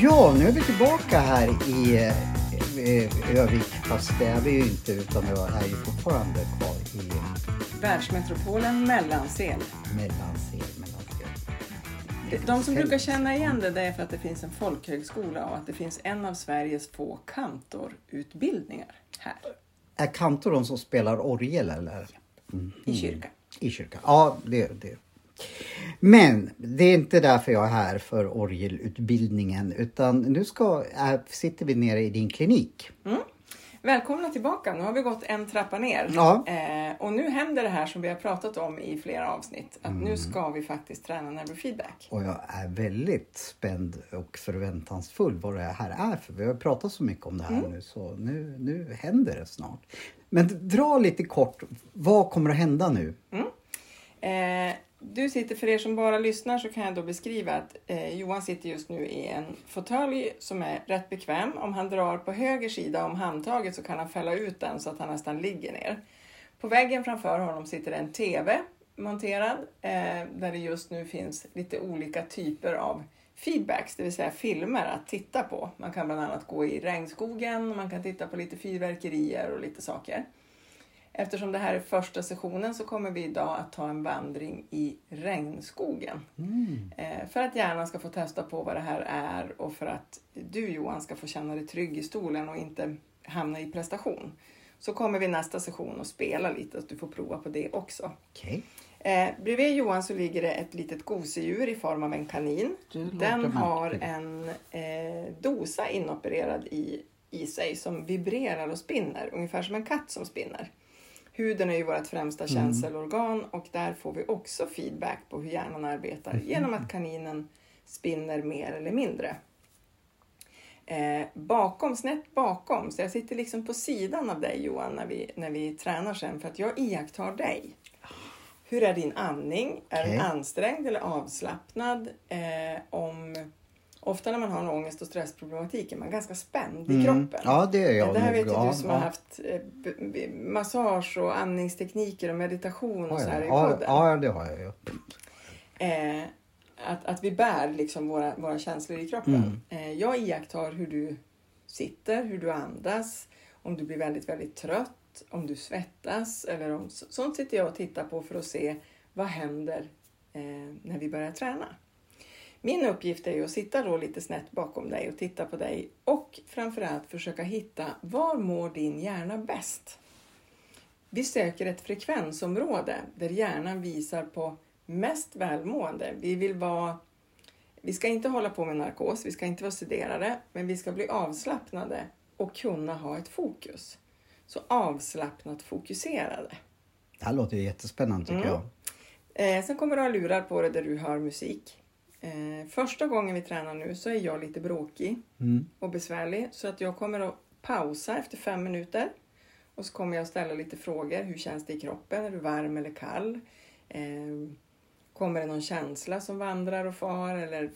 Ja, nu är vi tillbaka här i eh, Övik. Fast det är vi ju inte utan vi är ju fortfarande kvar i Världsmetropolen. Mellansel. Mellansel. De som brukar känna igen det, det är för att det finns en folkhögskola och att det finns en av Sveriges få kantorutbildningar här Är kantor de som spelar orgel eller? i kyrkan. I kyrkan? Ja, det, det. Men det är inte därför jag är här för orgelutbildningen utan nu ska, äh, sitter vi nere i din klinik. Välkomna tillbaka! Nu har vi gått en trappa ner. Ja. Eh, och nu händer det här som vi har pratat om i flera avsnitt. Att nu ska vi faktiskt träna neurofeedback. Och jag är väldigt spänd och förväntansfull vad det här är för vi har pratat så mycket om det här nu så nu, nu händer det snart. Men dra lite kort, vad kommer att hända nu? Eh, du sitter, för er som bara lyssnar så kan jag då beskriva att eh, Johan sitter just nu i en fåtölj som är rätt bekväm. Om han drar på höger sida om handtaget så kan han fälla ut den så att han nästan ligger ner. På väggen framför honom sitter en TV monterad eh, där det just nu finns lite olika typer av feedbacks, det vill säga filmer att titta på. Man kan bland annat gå i regnskogen, man kan titta på lite fyrverkerier och lite saker. Eftersom det här är första sessionen så kommer vi idag att ta en vandring i regnskogen. Eh, För att hjärnan ska få testa på vad det här är och för att du Johan ska få känna dig trygg i stolen och inte hamna i prestation. Så kommer vi nästa session och spela lite, att du får prova på det också. Okej. Eh, bredvid Johan så ligger det ett litet gosedjur i form av en kanin. Den har märkligt. en eh, dosa inopererad i, i sig som vibrerar och spinner, ungefär som en katt som spinner. Huden är ju vårt främsta känselorgan och där får vi också feedback på hur hjärnan arbetar genom att kaninen spinner mer eller mindre. Eh, bakom, snett bakom, så jag sitter liksom på sidan av dig Johan när vi, när vi tränar sen för att jag iakttar dig. Hur är din andning? Är den ansträngd eller avslappnad? Eh, om, ofta när man har en ångest och stressproblematik är man ganska spänd i Mm. kroppen. Ja, det är jag det här nog. vet ju du som ja. har haft eh, massage och andningstekniker och meditation och så här i podden. ja, det har jag ju. Eh, att, att vi bär liksom våra, våra känslor i kroppen. Eh, jag iakttar hur du sitter, hur du andas, om du blir väldigt, väldigt trött, om du svettas eller om så- sånt sitter jag och tittar på för att se vad händer eh, när vi börjar träna. Min uppgift är ju att sitta då lite snett bakom dig och titta på dig och framförallt försöka hitta var mår din hjärna bäst? Vi söker ett frekvensområde där hjärnan visar på mest välmående. Vi vill vara vi ska inte hålla på med narkos, vi ska inte vara sederade, men vi ska bli avslappnade och kunna ha ett fokus. Så avslappnat fokuserade. Det här låter ju jättespännande tycker Mm. jag. Eh, sen kommer du ha lurar på dig där du hör musik. Eh, första gången vi tränar nu så är jag lite bråkig Mm. och besvärlig så att jag kommer att pausa efter fem minuter och så kommer jag ställa lite frågor. Hur känns det i kroppen? Är du varm eller kall? Eh, kommer det någon känsla som vandrar och far eller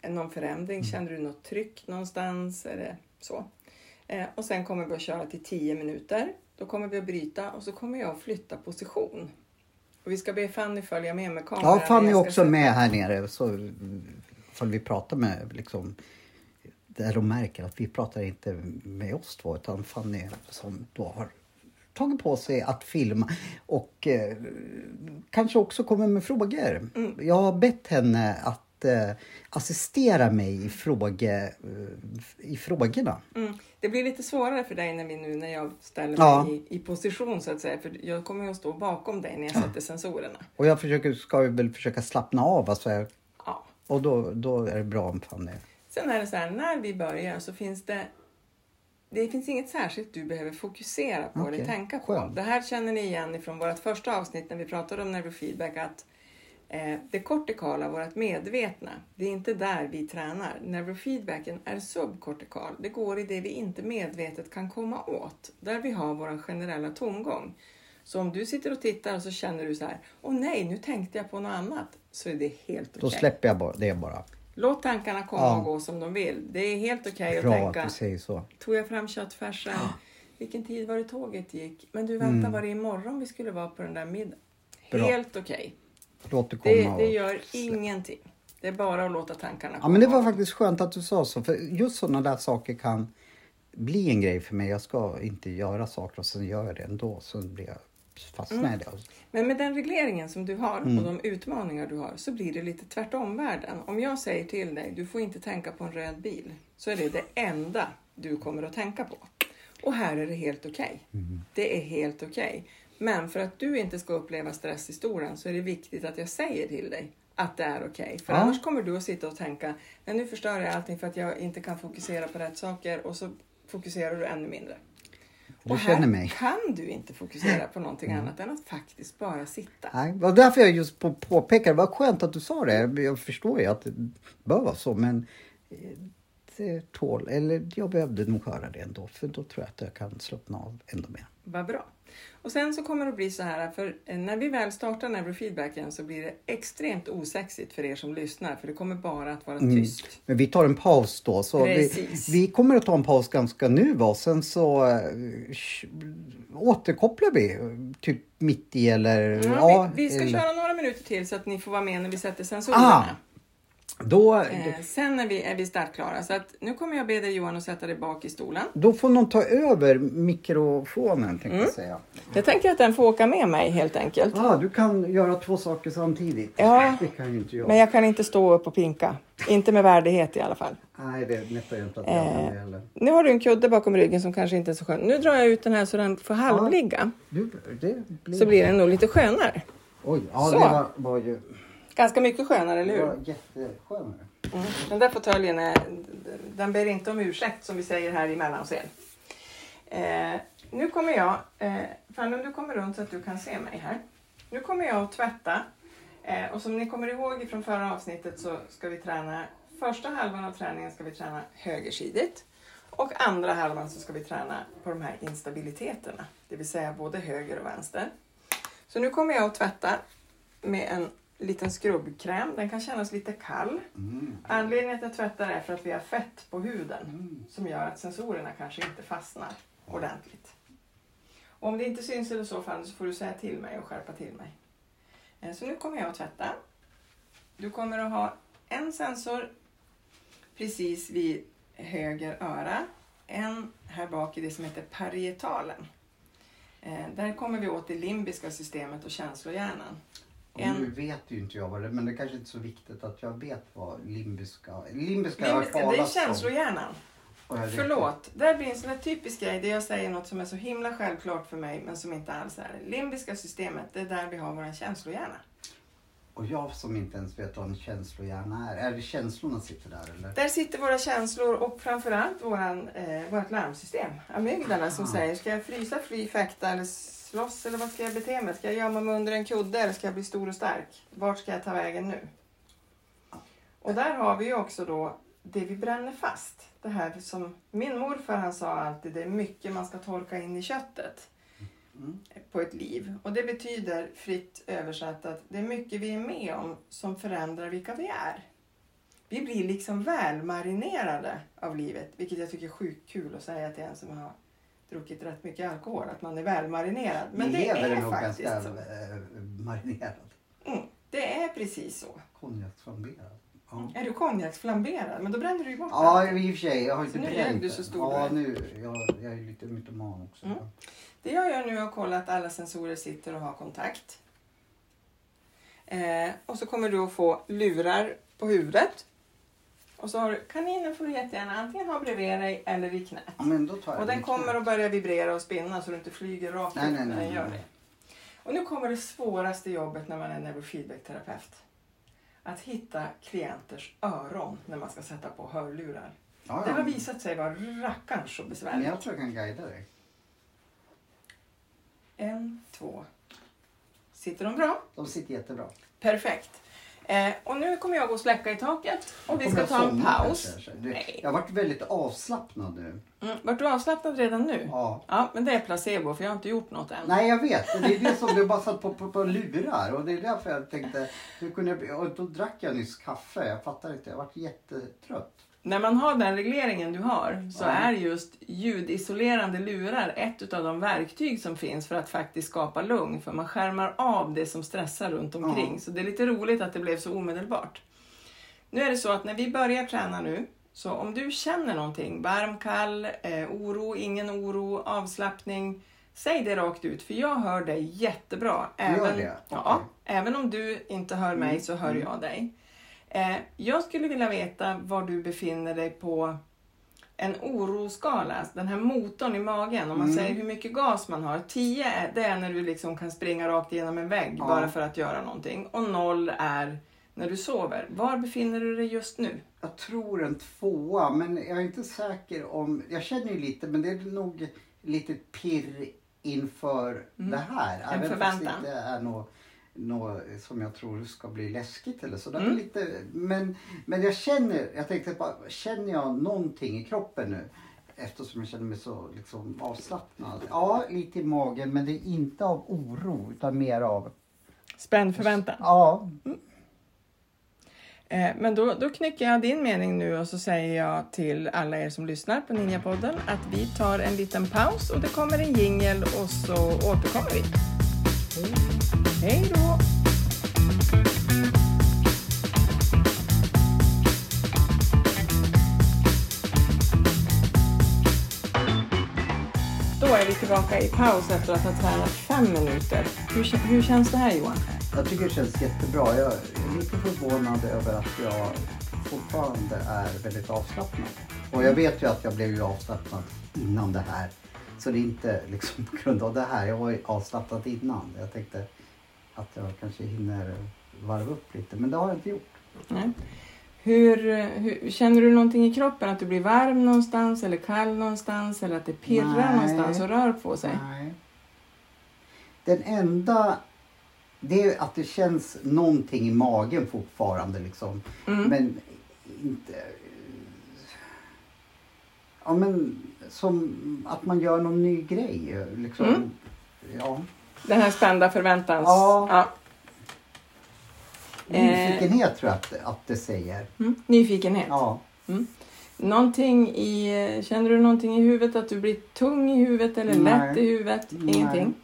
är någon förändring? Känner du något tryck någonstans? Är det så? Eh, och sen kommer vi att köra till 10 minuter. Då kommer vi att bryta och så kommer jag att flytta position. Och vi ska be Fanny följa med med kameran. Ja, Fanny är också med här nere. Så får vi pratar med liksom där de märker att vi pratar inte med oss två utan Fanny som då har tagit på sig att filma och eh, kanske också kommer med frågor. Mm. Jag har bett henne att eh, assistera mig i, fråge, eh, i frågorna. Mm. Det blir lite svårare för dig när, vi nu, när jag ställer Ja. mig i, i position så att säga. För jag kommer ju att stå bakom dig när jag sätter sensorerna. Och jag försöker, ska väl försöka slappna av alltså, Ja. och då, då är det bra om Fanny Sen är det så här, när vi börjar så finns det det finns inget särskilt du behöver fokusera på eller Okej, tänka på. skönt. Det här känner ni igen ifrån vårt första avsnitt när vi pratade om neurofeedback att det kortikala, vårt medvetna, det är inte där vi tränar. Neurofeedbacken är subkortikal. Det går i det vi inte medvetet kan komma åt. Där vi har vår generella tomgång. Så om du sitter och tittar och så känner du så här, åh nej, nu tänkte jag på något annat. Så är det helt okej. Då släpper jag bara, det bara. Låt tankarna komma Ja. och gå som de vill. Det är helt okej att Bra tänka. att du säger så. Tog jag fram köttfärsen? Vilken tid var det tåget gick? Men du, vänta, Mm. var det imorgon vi skulle vara på den där middagen? Helt okej. Låt det Det, komma. det och- gör ingenting. Det är bara att låta tankarna Ja men det var komma. faktiskt skönt att du sa så. För just sådana där saker kan bli en grej för mig. Jag ska inte göra saker och sen gör jag det ändå. Så blir jag fastnar Mm. i det. Men med den regleringen som du har Mm. och de utmaningar du har så blir det lite tvärtom världen. Om jag säger till dig, du får inte tänka på en röd bil, så är det det enda du kommer att tänka på. Och här är det helt okej. Mm. Det är helt okej. Men för att du inte ska uppleva stresshistorien så är det viktigt att jag säger till dig att det är okej. För Ja. annars kommer du att sitta och tänka, nej nu förstör jag allting för att jag inte kan fokusera på rätt saker och så fokuserar du ännu mindre. Du och här känner mig. kan du inte fokusera på någonting annat än att faktiskt bara sitta. Nej, det var därför jag just på, påpekade. Det var skönt att du sa det. Jag förstår ju att det bör vara så men eh, det tål, eller jag behövde nog höra det ändå för då tror jag att jag kan slappna av ändå mer. Vad bra. Och sen så kommer det att bli så här, för eh, när vi väl startar neurofeedbacken så blir det extremt osexigt för er som lyssnar, för det kommer bara att vara Mm. tyst. Men vi tar en paus då. Så vi, vi kommer att ta en paus ganska nu va? Sen så sh- återkopplar vi typ mitt i eller... Ja, vi, vi ska eller- köra några minuter till så att ni får vara med när vi sätter sensorerna. Ah, Då, Eh, sen är vi, är vi startklara. Så att nu kommer jag be dig Johan att sätta dig bak i stolen. då får någon ta över mikrofonen tänkte Mm. jag säga. Jag tänker att den får åka med mig helt enkelt. Ah, du kan göra två saker samtidigt. Ja, Det kan ju inte jag. Men jag kan inte stå upp och pinka. Inte med värdighet i alla fall. Nej, det ju inte att jag Eh. heller. Nu har du en kudde bakom ryggen som kanske inte är så skön. Nu drar jag ut den här så den får halvligga. Du, det blir... Så blir den nog lite skönare. Oj, ja Så. det var, var ju... Ganska mycket skönare, eller hur? var jätteskönare. Mm. Den där fåtöljen är, den ber inte om ursäkt som vi säger här i Mellansel. Eh, nu kommer jag, eh, Fanny om du kommer runt så att du kan se mig här. Nu kommer jag att tvätta eh, och som ni kommer ihåg från förra avsnittet så ska vi träna, första halvan av träningen ska vi träna högersidigt och andra halvan så ska vi träna på de här instabiliteterna, det vill säga både höger och vänster. Så nu kommer jag att tvätta med en liten skrubbkräm. Den kan kännas lite kall. Mm. Anledningen till att jag tvättar är för att vi har fett på huden Mm. som gör att sensorerna kanske inte fastnar ordentligt. Och om det inte syns eller så fall så får du säga till mig och skärpa till mig. Eh, Så nu kommer jag att tvätta. Du kommer att ha en sensor precis vid höger öra. En här bak i det som heter parietalen. Eh, Där kommer vi åt det limbiska systemet och känslohjärnan. En- Nu vet ju inte jag vad det men det kanske inte är så viktigt att jag vet vad limbiska... Limbiska Limbiska, det är känslohjärnan. Förlåt, där blir en sån här typisk grej där jag säger något som är så himla självklart för mig men som inte alls är det. Limbiska systemet, det är där vi har vår känslohjärna. Och jag som inte ens vet vad en känslohjärna är. Är det känslorna sitter där eller? Där sitter våra känslor och framförallt våran, eh, vårt larmsystem. Amygdala som säger, ska jag frysa, fly, fäkta eller slåss eller vad ska jag bete mig? Ska jag gömma mig under en kudde eller ska jag bli stor och stark? Vart ska jag ta vägen nu? Och där har vi ju också då det vi bränner fast. Det här som min morfar han sa alltid, det är mycket man ska torka in i köttet Mm. på ett liv. Och det betyder fritt översatt att det är mycket vi är med om som förändrar vilka vi är. Vi blir liksom välmarinerade av livet, vilket jag tycker är sjukt kul att säga till en som har druckit rätt mycket alkohol, att man är välmarinerad. Men det är nog faktiskt ganska så. marinerad. Mm, det är precis så. Konjaksflamberad. Ja. Är du konjaksflamberad? Men då bränner du ju bort Ja, i och för sig. Jag har inte Så nu är bränt du så stor Ja, nu. Jag, jag är lite mytoman också. Mm. Det jag gör nu är att kolla att alla sensorer sitter och har kontakt. Eh, och så kommer du att få lurar på huvudet. Och så har du, kaninen får du jättegärna antingen ha bredvid dig eller i knät. Ja, men då tar jag Och den kommer att börja vibrera och spinna så du inte flyger rakt Nej, upp nej, när den gör det. Och nu kommer det svåraste jobbet när man är neurofeedback-terapeut. Att hitta klienters öron när man ska sätta på hörlurar. Ja, Det ja. har visat sig vara rackarns så Men besvärligt. jag tror jag kan guida dig. En, två. Sitter de bra? De sitter jättebra. Perfekt. Eh, och nu kommer jag gå och släcka i taket och vi ska ta en paus. Det, Nej. jag har varit väldigt avslappnad nu. Mm. Vart du avslappnad redan nu? Ja. Ja, men det är placebo för jag har inte gjort något än. Nej jag vet, det är det som du bara satt på, på, på lurar och det är därför jag tänkte, hur kunde jag, och då drack jag nyss kaffe, jag fattar inte, jag varit jättetrött. När man har den regleringen du har så Ja. är just ljudisolerande lurar ett av de verktyg som finns för att faktiskt skapa lugn. För man skärmar av det som stressar runt omkring. Ja. Så det är lite roligt att det blev så omedelbart. Nu är det så att när vi börjar träna nu, så om du känner någonting, varm, kall, eh, oro, ingen oro, avslappning. Säg det rakt ut, för jag hör dig jättebra. Även, det? ja, Okej. även om du inte hör mig Mm, så hör mm. jag dig. Eh, jag skulle vilja veta var du befinner dig på en oroskala, den här motorn i magen. Om man Mm. säger hur mycket gas man har. 10 är, det är när du liksom kan springa rakt igenom en vägg Ja. bara för att göra någonting. Och 0 är när du sover. Var befinner du dig just nu? Jag tror en tvåa, men jag är inte säker om... Jag känner ju lite, men det är nog lite pirr inför det här. Mm. En Även förväntan. fast det inte är något, något som jag tror ska bli läskigt eller så. Mm. lite, men, men jag känner, jag tänkte bara, känner jag någonting i kroppen nu? Eftersom jag känner mig så liksom, avslappnad. Ja, lite i magen, men det är inte av oro utan mer av... Spänd förväntan. Ja, Eh, Men då, då knycker jag din mening nu och så säger jag till alla er som lyssnar på Ninjapodden att vi tar en liten paus och det kommer en jingel och så återkommer vi. Hej då! Då är vi tillbaka i paus efter att ha tränat fem minuter. Hur, hur känns det här Johan? Jag tycker det känns jättebra. Jag är lite förvånad över att jag fortfarande är väldigt avslappnad. Och jag vet ju att jag blev ju avslappnad innan det här. Så det är inte liksom på grund av det här. Jag var ju avslappnad innan. Jag tänkte att jag kanske hinner varva upp lite. Men det har jag inte gjort. Nej. Hur, hur, känner du någonting i kroppen? Att du blir varm någonstans eller kall någonstans eller att det pirrar Nej. någonstans och rör på sig? Nej. Den enda... Det är att det känns någonting i magen fortfarande liksom. Mm. Men inte... Ja men som att man gör någon ny grej. Liksom. Mm. Ja. Den här spända förväntans... Ja. Eh. Nyfikenhet tror jag att, att det säger. Mm. Nyfikenhet. Ja. Någonting i, känner du någonting i huvudet? Att du blir tung i huvudet eller Nej. lätt i huvudet? Nej. Ingenting?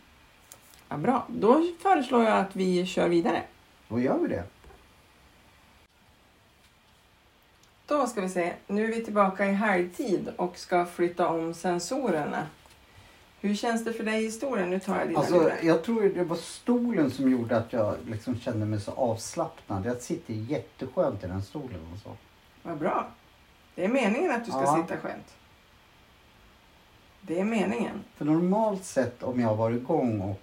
Ja, bra. Då föreslår jag att vi kör vidare. Då gör vi det. Då ska vi se. Nu är vi tillbaka i halvtid och ska flytta om sensorerna. Hur känns det för dig i historien? Nu tar jag dina Alltså, jag tror det var stolen som gjorde att jag liksom kände mig så avslappnad. Jag sitter jätteskönt i den stolen och så. Vad bra. Det är meningen att du ska Ja. sitta skönt. Det är meningen. För normalt sett om jag var igång och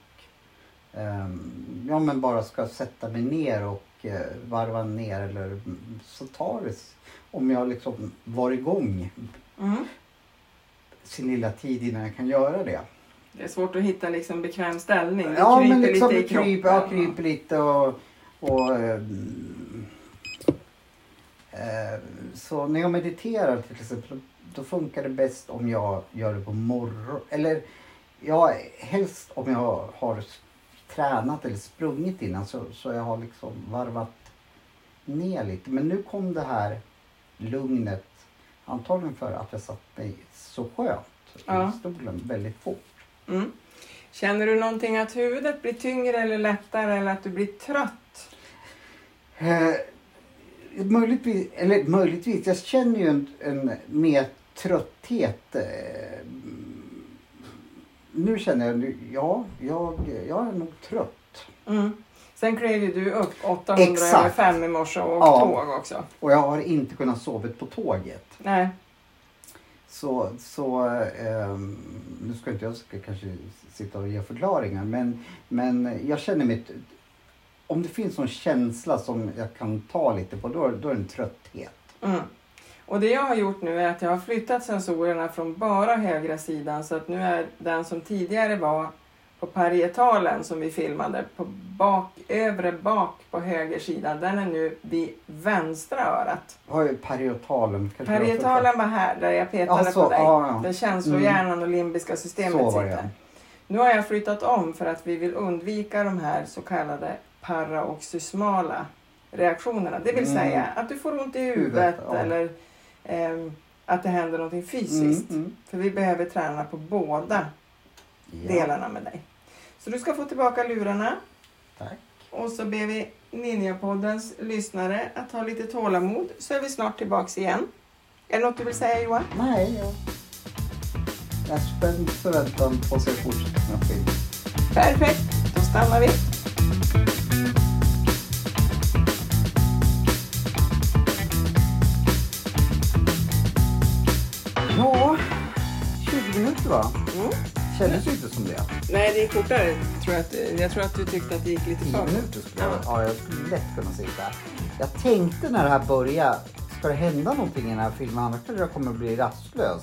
ehm, ja, men bara ska sätta mig ner och eh, varva ner eller mm, så tar det om jag liksom var igång Mm. Sin lilla tid innan jag kan göra det. Det är svårt att hitta liksom bekväm ställning. Det ja, men liksom lite i kroppen. kryper, ja, kryper lite och, och eh, så när jag mediterar till exempel då funkar det bäst om jag gör det på morgon eller ja, helst om jag har tränat eller sprungit innan så, så jag har liksom varvat ner lite. Men nu kom det här lugnet antagligen för att jag satt mig så skönt Ja. i stolen väldigt fort. Mm. Känner du någonting att huvudet blir tyngre eller lättare eller att du blir trött? Eh, möjligtvis, eller möjligtvis, jag känner ju en, en mer trötthet. Eh, nu känner jag, ja, jag, jag är nog trött. Mm. Sen klev ju du upp 800 Exakt. över 5 i morse och Ja. tåg också. Och jag har inte kunnat sova på tåget. Nej. Så, så ehm, nu ska inte jag ska kanske sitta och ge förklaringar men, men jag känner mig... Om det finns någon känsla som jag kan ta lite på då, då är det en trötthet. Mm. Och det jag har gjort nu är att jag har flyttat sensorerna från bara högra sidan så att nu är den som tidigare var på parietalen som vi filmade på bak, övre bak på höger sida, den är nu vid vänstra örat. Vad är parietalen? Kanske Parietalen var här där jag petade Ja, så, på dig. ja, ja. Där känslohjärnan och limbiska Så systemet det, sitter. Nu har jag flyttat om för att vi vill undvika de här så kallade paraoxysmala reaktionerna. Det vill Mm. säga att du får ont i huvudet, Huvudet, eller ehm, att det händer någonting fysiskt. Mm, mm. För vi behöver träna på båda Ja, delarna med dig. Så du ska få tillbaka lurarna tack. och så ber vi Ninjapoddens lyssnare att ha lite tålamod så är vi snart tillbaks igen. Är det något du vill säga Johan? Nej, jag... Är spänd förväntan på att se fortsättningen. Perfekt, då stannar vi. Kändes ju inte som det. Nej, det gick fortare. Tror jag, att, jag tror att du tyckte att det gick lite 10 för minuter skulle jag, Ja. ja, jag skulle lätt kunna sitta. Jag tänkte när det här började, ska det hända någonting i den här filmen annars kanske jag kommer bli rastlös.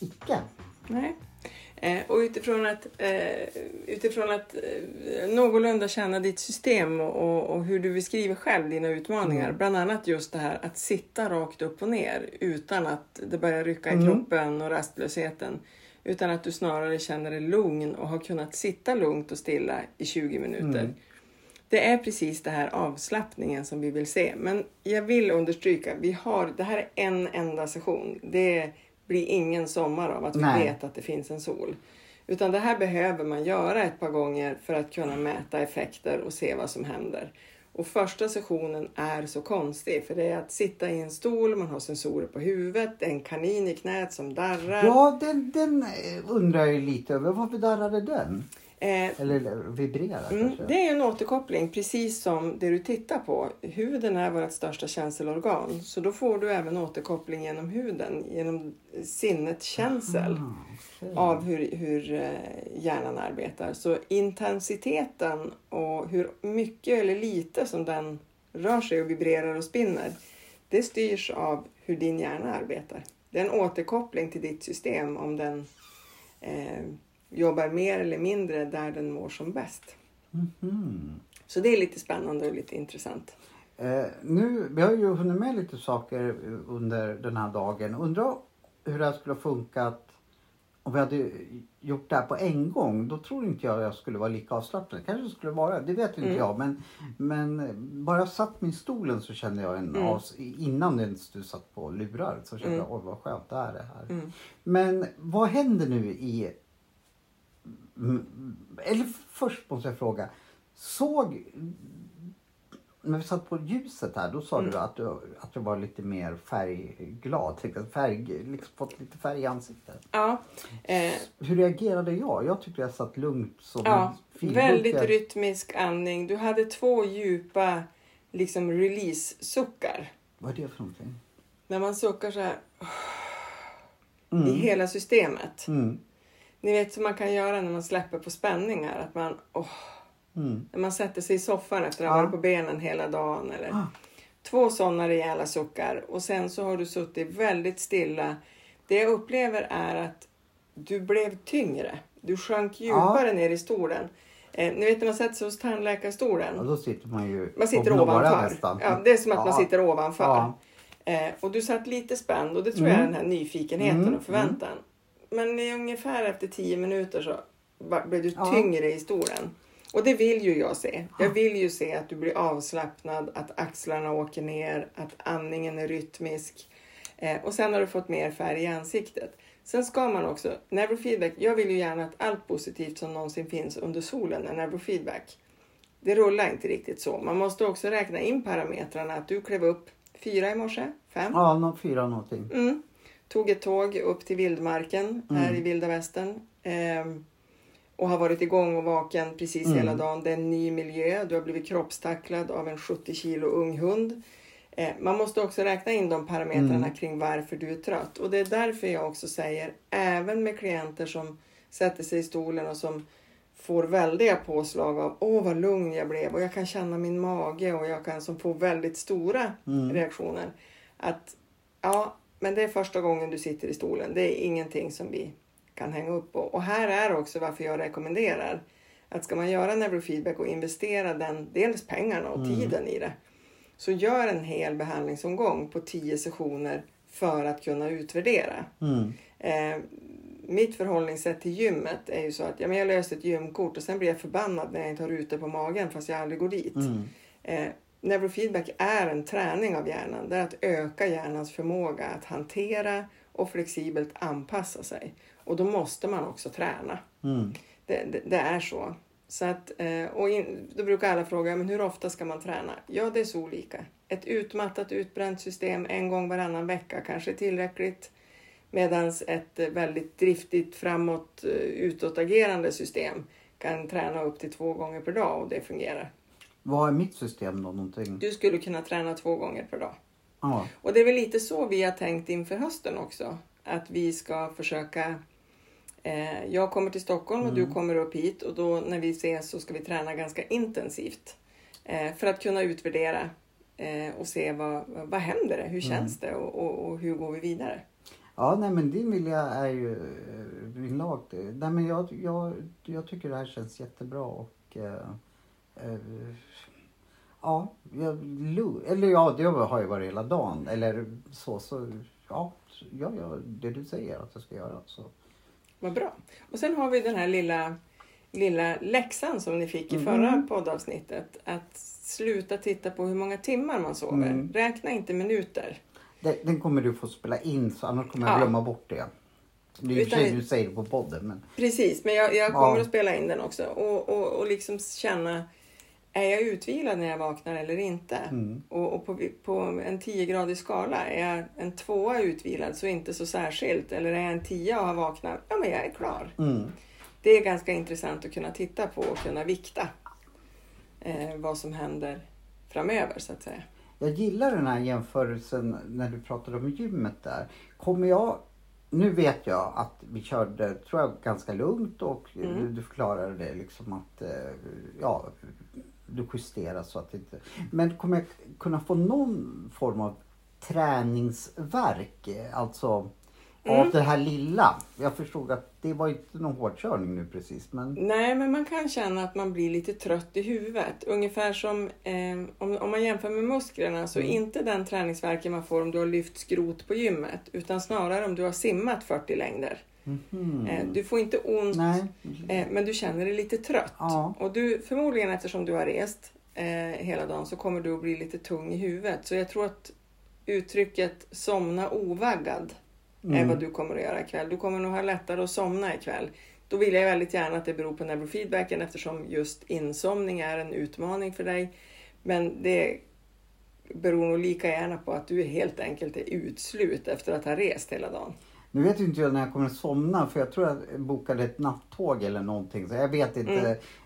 Icke. Nej. Eh, och utifrån att, eh, utifrån att eh, någorlunda känna ditt system och, och, och hur du beskriver själv dina utmaningar. Mm. Bland annat just det här att sitta rakt upp och ner utan att det börjar rycka i Mm. kroppen och rastlösheten. Utan att du snarare känner dig lugn och har kunnat sitta lugnt och stilla i 20 minuter. Mm. Det är precis det här avslappningen som vi vill se. Men jag vill understryka, vi har, det här är en enda session. Det blir ingen sommar av att vi Nej. vet att det finns en sol. Utan det här behöver man göra ett par gånger för att kunna mäta effekter och se vad som händer. Och första sessionen är så konstig för det är att sitta i en stol, man har sensorer på huvudet, en kanin i knät som darrar. Ja, den, den eh, undrar jag ju lite över. Varför darrade den? Eh, Eller vibrerar Mm, kanske? det är en återkoppling precis som det du tittar på. Huden är vårt största känselorgan så då får du även återkoppling genom huden, genom sinnets känsel Ah, okej. av hur, hur eh, hjärnan arbetar. Så intensiteten och hur mycket eller lite som den rör sig och vibrerar och spinner, det styrs av hur din hjärna arbetar. Det är en återkoppling till ditt system om den eh, jobbar mer eller mindre där den mår som bäst. Mhm. Så det är lite spännande och lite intressant. Eh, nu, vi har ju hunnit med lite saker under den här dagen. Undrar hur det här skulle ha funkat om vi hade gjort det här på en gång. Då tror inte jag jag skulle vara lika avslappnad. Kanske skulle vara, det vet inte Mm. jag. Men, men bara jag satt mig i stolen så kände jag en Mm. avs- innan ens du satt på lurar så kände Mm. jag oj vad skönt det är det här. Mm. Men vad händer nu i... Eller först måste jag fråga. Såg... När vi satt på ljuset här, då sa Mm. du att du att du var lite mer färgglad. Färg, liksom fått lite färg i ansiktet. Ja, eh, Hur reagerade jag? Jag tyckte jag satt lugnt som ja en väldigt rytmisk andning. Du hade två djupa liksom release-suckar. Vad är det för någonting? När man suckar så här i Mm. hela systemet. Mm. Ni vet som man kan göra när man släpper på spänningar. Att man, åh, Mm. när man sätter sig i soffan efter att ha Ja. varit på benen hela dagen. Eller, Ah. Två sådana rejäla suckar och sen så har du suttit väldigt stilla. Det jag upplever är att du blev tyngre. Du sjönk djupare ner i stolen. Eh, ni vet när man sätter sig hos tandläkarstolen. Ja, då sitter man ju Man sitter ovanför. nästan. Ja, det är som att Ja. man sitter ovanför. Ja. Eh, och du satt lite spänd och det tror jag är Mm. den här nyfikenheten Mm, och förväntan. Men ungefär efter tio minuter så blev du Ja. tyngre i stolen. Och det vill ju jag se. Jag vill ju se att du blir avslappnad, att axlarna åker ner, att andningen är rytmisk. Eh, och sen har du fått mer färg i ansiktet. Sen ska man också, neurofeedback, jag vill ju gärna att allt positivt som någonsin finns under solen är neurofeedback. Det rullar inte riktigt så. Man måste också räkna in parametrarna. Att du klev upp fyra i morse, fem. Ja, fyra någonting. Mm. Tog ett tåg upp till vildmarken här Mm. i vilda västern. Ehm, och har varit igång och vaken precis Mm. hela dagen. Det är en ny miljö. Du har blivit kroppstacklad av en 70 kilo ung hund. Eh, man måste också räkna in de parametrarna Mm. kring varför du är trött. Och det är därför jag också säger, även med klienter som sätter sig i stolen och som får väldiga påslag av åh vad lugn jag blev och jag kan känna min mage och jag kan som får väldigt stora Mm. reaktioner. Att ja, men det är första gången du sitter i stolen. Det är ingenting som vi kan hänga upp på. Och här är också varför jag rekommenderar att ska man göra neurofeedback och investera den, dels pengarna och tiden i det, så gör en hel behandlingsomgång på tio sessioner för att kunna utvärdera. Mm. Eh, mitt förhållningssätt till gymmet är ju så att ja, men jag löser ett gymkort och sen blir jag förbannad när jag inte har ute på magen fast jag aldrig går dit. Mm. Eh, neurofeedback är en träning av hjärnan. Det är att öka hjärnans förmåga att hantera och flexibelt anpassa sig. Och då måste man också träna. Mm. Det, det, det är så. så att, eh, och in, då brukar alla fråga, men hur ofta ska man träna? Ja, det är så olika. Ett utmattat, utbränt system en gång varannan vecka kanske är tillräckligt. Medan ett väldigt driftigt, framåt, eh, utåtagerande system kan träna upp till två gånger per dag och det fungerar. Vad är mitt system då? Någonting? Du skulle kunna träna två gånger per dag. Ja. Och det är väl lite så vi har tänkt inför hösten också. Att vi ska försöka... Eh, jag kommer till Stockholm och du kommer upp hit och då när vi ses så ska vi träna ganska intensivt. Eh, för att kunna utvärdera eh, och se vad, vad händer det? Hur känns det och, och, och hur går vi vidare? Ja, nej men din vilja är ju eh, min lag. Nej men jag, jag, jag tycker det här känns jättebra och eh, ja, jag, eller ja, det har jag varit hela dagen eller så, så ja, jag gör det du säger att jag ska göra. Så. Vad bra. Och sen har vi den här lilla, lilla läxan som ni fick i Mhm. förra poddavsnittet. Att sluta titta på hur många timmar man sover. Mm. Räkna inte minuter. Den, den kommer du få spela in så annars kommer jag Ja. glömma bort det. Sig Utan- du säger det på podden men Precis, men jag, jag kommer Ja. att spela in den också. Och, och, och liksom känna, är jag utvilad när jag vaknar eller inte? mm, Och, och på, på en 10-gradig skala, är jag en tvåa utvilad så inte så särskilt. Eller är jag en tia och har vaknat, ja men jag är klar. mm, Det är ganska intressant att kunna titta på och kunna vikta eh, vad som händer framöver så att säga. Jag gillar den här jämförelsen när du pratade om gymmet där. Kommer jag, nu vet jag att vi körde, tror jag, ganska lugnt och Mm. du, förklarade det liksom att, eh, ja, du justerar så att det inte... Men kommer jag kunna få någon form av träningsverk? Alltså Mm. av det här lilla. Jag förstod att det var inte någon hårdkörning nu precis men... Nej, men man kan känna att man blir lite trött i huvudet. Ungefär som eh, om, om man jämför med musklerna så Mm. inte den träningsvärken man får om du har lyft skrot på gymmet utan snarare om du har simmat 40 längder. Mhm. Eh, du får inte ont eh, men du känner dig lite trött. Ja. Och du, förmodligen eftersom du har rest eh, hela dagen så kommer du att bli lite tung i huvudet. Så jag tror att uttrycket somna ovaggad Mm. vad du kommer att göra ikväll. Du kommer nog ha lättare att somna ikväll. Då vill jag väldigt gärna att det beror på neurofeedbacken eftersom just insomning är en utmaning för dig. Men det beror nog lika gärna på att du helt enkelt är utslut efter att ha rest hela dagen. Nu vet ju inte jag när jag kommer att somna för jag tror jag bokade ett nattåg eller någonting. Så jag vet inte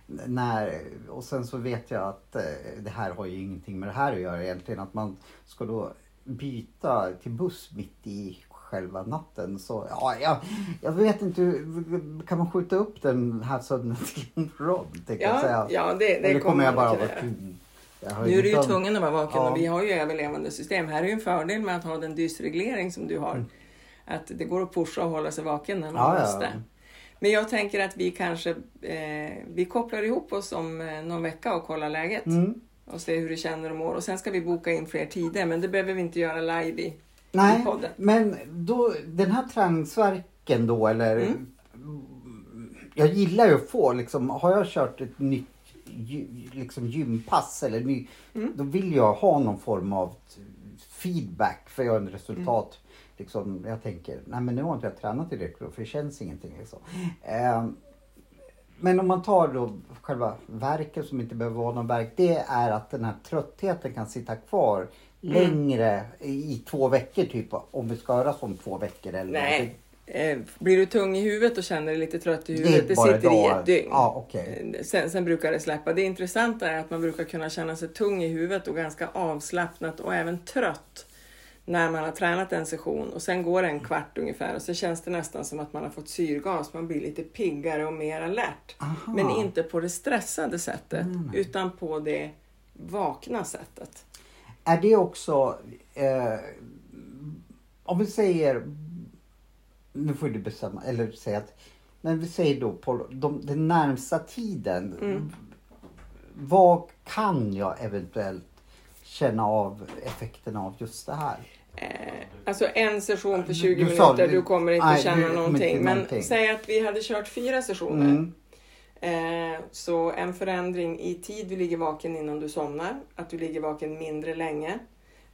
Mm. när. Och sen så vet jag att eh, det här har ju ingenting med det här att göra egentligen. Att man ska då byta till buss mitt i själva natten. Så ja, jag, jag vet inte. Kan man skjuta upp den här sömnen till tänkte jag Ja, säga. ja det, det eller kommer jag bara vara Nu är du ju tvungen att vara vaken Ja. och vi har ju överlevande system. Här är ju en fördel med att ha den dysreglering som du har. Att det går att pusha och hålla sig vaken när man Mm. Ja, ja. måste. Men jag tänker att vi kanske eh, vi kopplar ihop oss om eh, någon vecka och kollar läget. Mm. Och ser hur du känner och mår. Och sen ska vi boka in fler tider. Men det behöver vi inte göra live i Nej, men då, den här träningsverken då eller Mm. Jag gillar ju att få liksom, har jag kört ett nytt liksom gympass eller ny, Mm. då vill jag ha någon form av feedback för jag har en resultat. Liksom, jag tänker, nej men nu har inte jag tränat tillräckligt för det känns ingenting. Liksom. Ehm, men om man tar då själva verken som inte behöver vara någon verk. Det är att den här tröttheten kan sitta kvar längre i två veckor typ. Om vi ska höras om två veckor eller Nej. någonting. Eh, blir du tung i huvudet och känner dig lite trött i Det huvudet, det, bara sitter i dagar. ett dygn. Ja, okej. Eh, Sen, sen brukar det släppa. Det intressanta är att man brukar kunna känna sig tung i huvudet och ganska avslappnat och även trött när man har tränat en session och sen går det en kvart ungefär och så känns det nästan som att man har fått syrgas. Man blir lite piggare och mer alert. Aha. Men inte på det stressade sättet Mm. utan på det vakna sättet. Är det också, eh, om vi säger, nu får du bestämma, eller säga att Men vi säger då på de, den närmsta tiden. Mm. Vad kan jag eventuellt känna av effekterna av just det här? Eh, alltså en session på Du- 20 du sa- minuter, du kommer inte nej, känna du någonting. Men någonting. säg att vi hade kört fyra sessioner. Mm. Eh, så en förändring i tid du ligger vaken innan du somnar, att du ligger vaken mindre länge,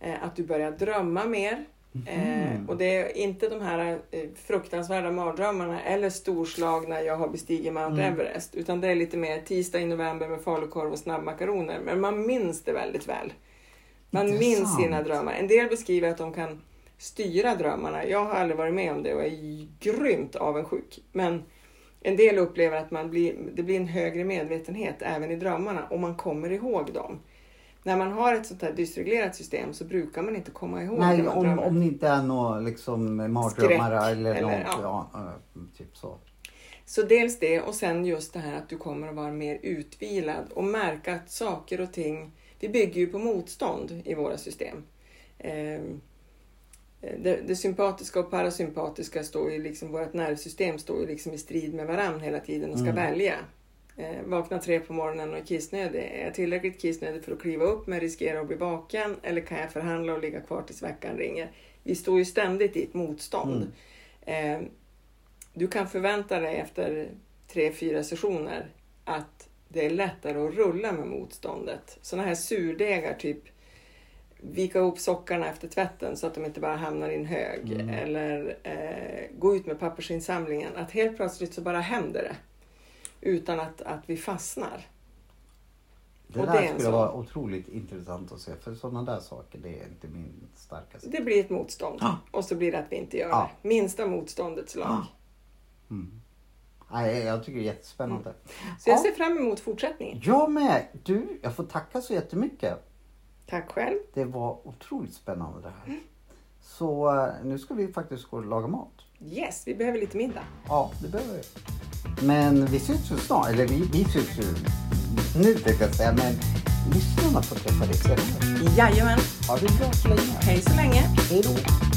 eh, att du börjar drömma mer. Eh, och det är inte de här fruktansvärda mardrömmarna eller storslagna jag har bestigit Mount Mm. Everest, utan det är lite mer tisdag i november med falukorv och snabbmakaroner. Men man minns det väldigt väl. Man minns sina drömmar. En del beskriver att de kan styra drömmarna. Jag har aldrig varit med om det och är grymt avundsjuk. Men en del upplever att man blir, det blir en högre medvetenhet även i drömmarna och man kommer ihåg dem. När man har ett sånt här dysreglerat system så brukar man inte komma ihåg Nej, om, drömmer. om det inte är något liksom mardrömmar eller, eller- något. ja. Ja. eh, typ så. Så dels det och sen just det här att du kommer att vara mer utvilad och märka att saker och ting, vi bygger ju på motstånd i våra system. Ehm, Det, det sympatiska och parasympatiska står ju liksom, vårt nervsystem står ju liksom i strid med varandra hela tiden och ska Mm. välja. Eh, vakna tre på morgonen och är kissnödig. Är jag tillräckligt kissnödig för att kliva upp men riskerar att bli vaken? Eller kan jag förhandla och ligga kvar tills veckan ringer? Vi står ju ständigt i ett motstånd. Eh, du kan förvänta dig efter tre, fyra sessioner att det är lättare att rulla med motståndet. Sådana här surdegar, typ vika ihop sockarna efter tvätten så att de inte bara hamnar i en hög. Mm. Eller eh, gå ut med pappersinsamlingen. Att helt plötsligt så bara händer det. Utan att, att vi fastnar. Det Och där det skulle sån. vara otroligt intressant att se. För sådana där saker, det är inte min starka sida. Det blir ett motstånd. Ja. Och så blir det att vi inte gör Ja. det. Minsta motståndets lag. Ja. Nej, jag tycker det är jättespännande. Så jag Ja. ser fram emot fortsättningen. Jag med. Du, jag får tacka så jättemycket. Tack själv. Det var otroligt spännande det här. Så eh, nu ska vi faktiskt gå och laga mat. Yes, vi behöver lite middag. Ja, det behöver vi. Men vi syns ju snart. Eller vi, vi syns ju nu tänkte jag säga. Men lyssnarna får träffa dig senare. Jajamän. Ha det bra så länge. Hej så länge. Hej då.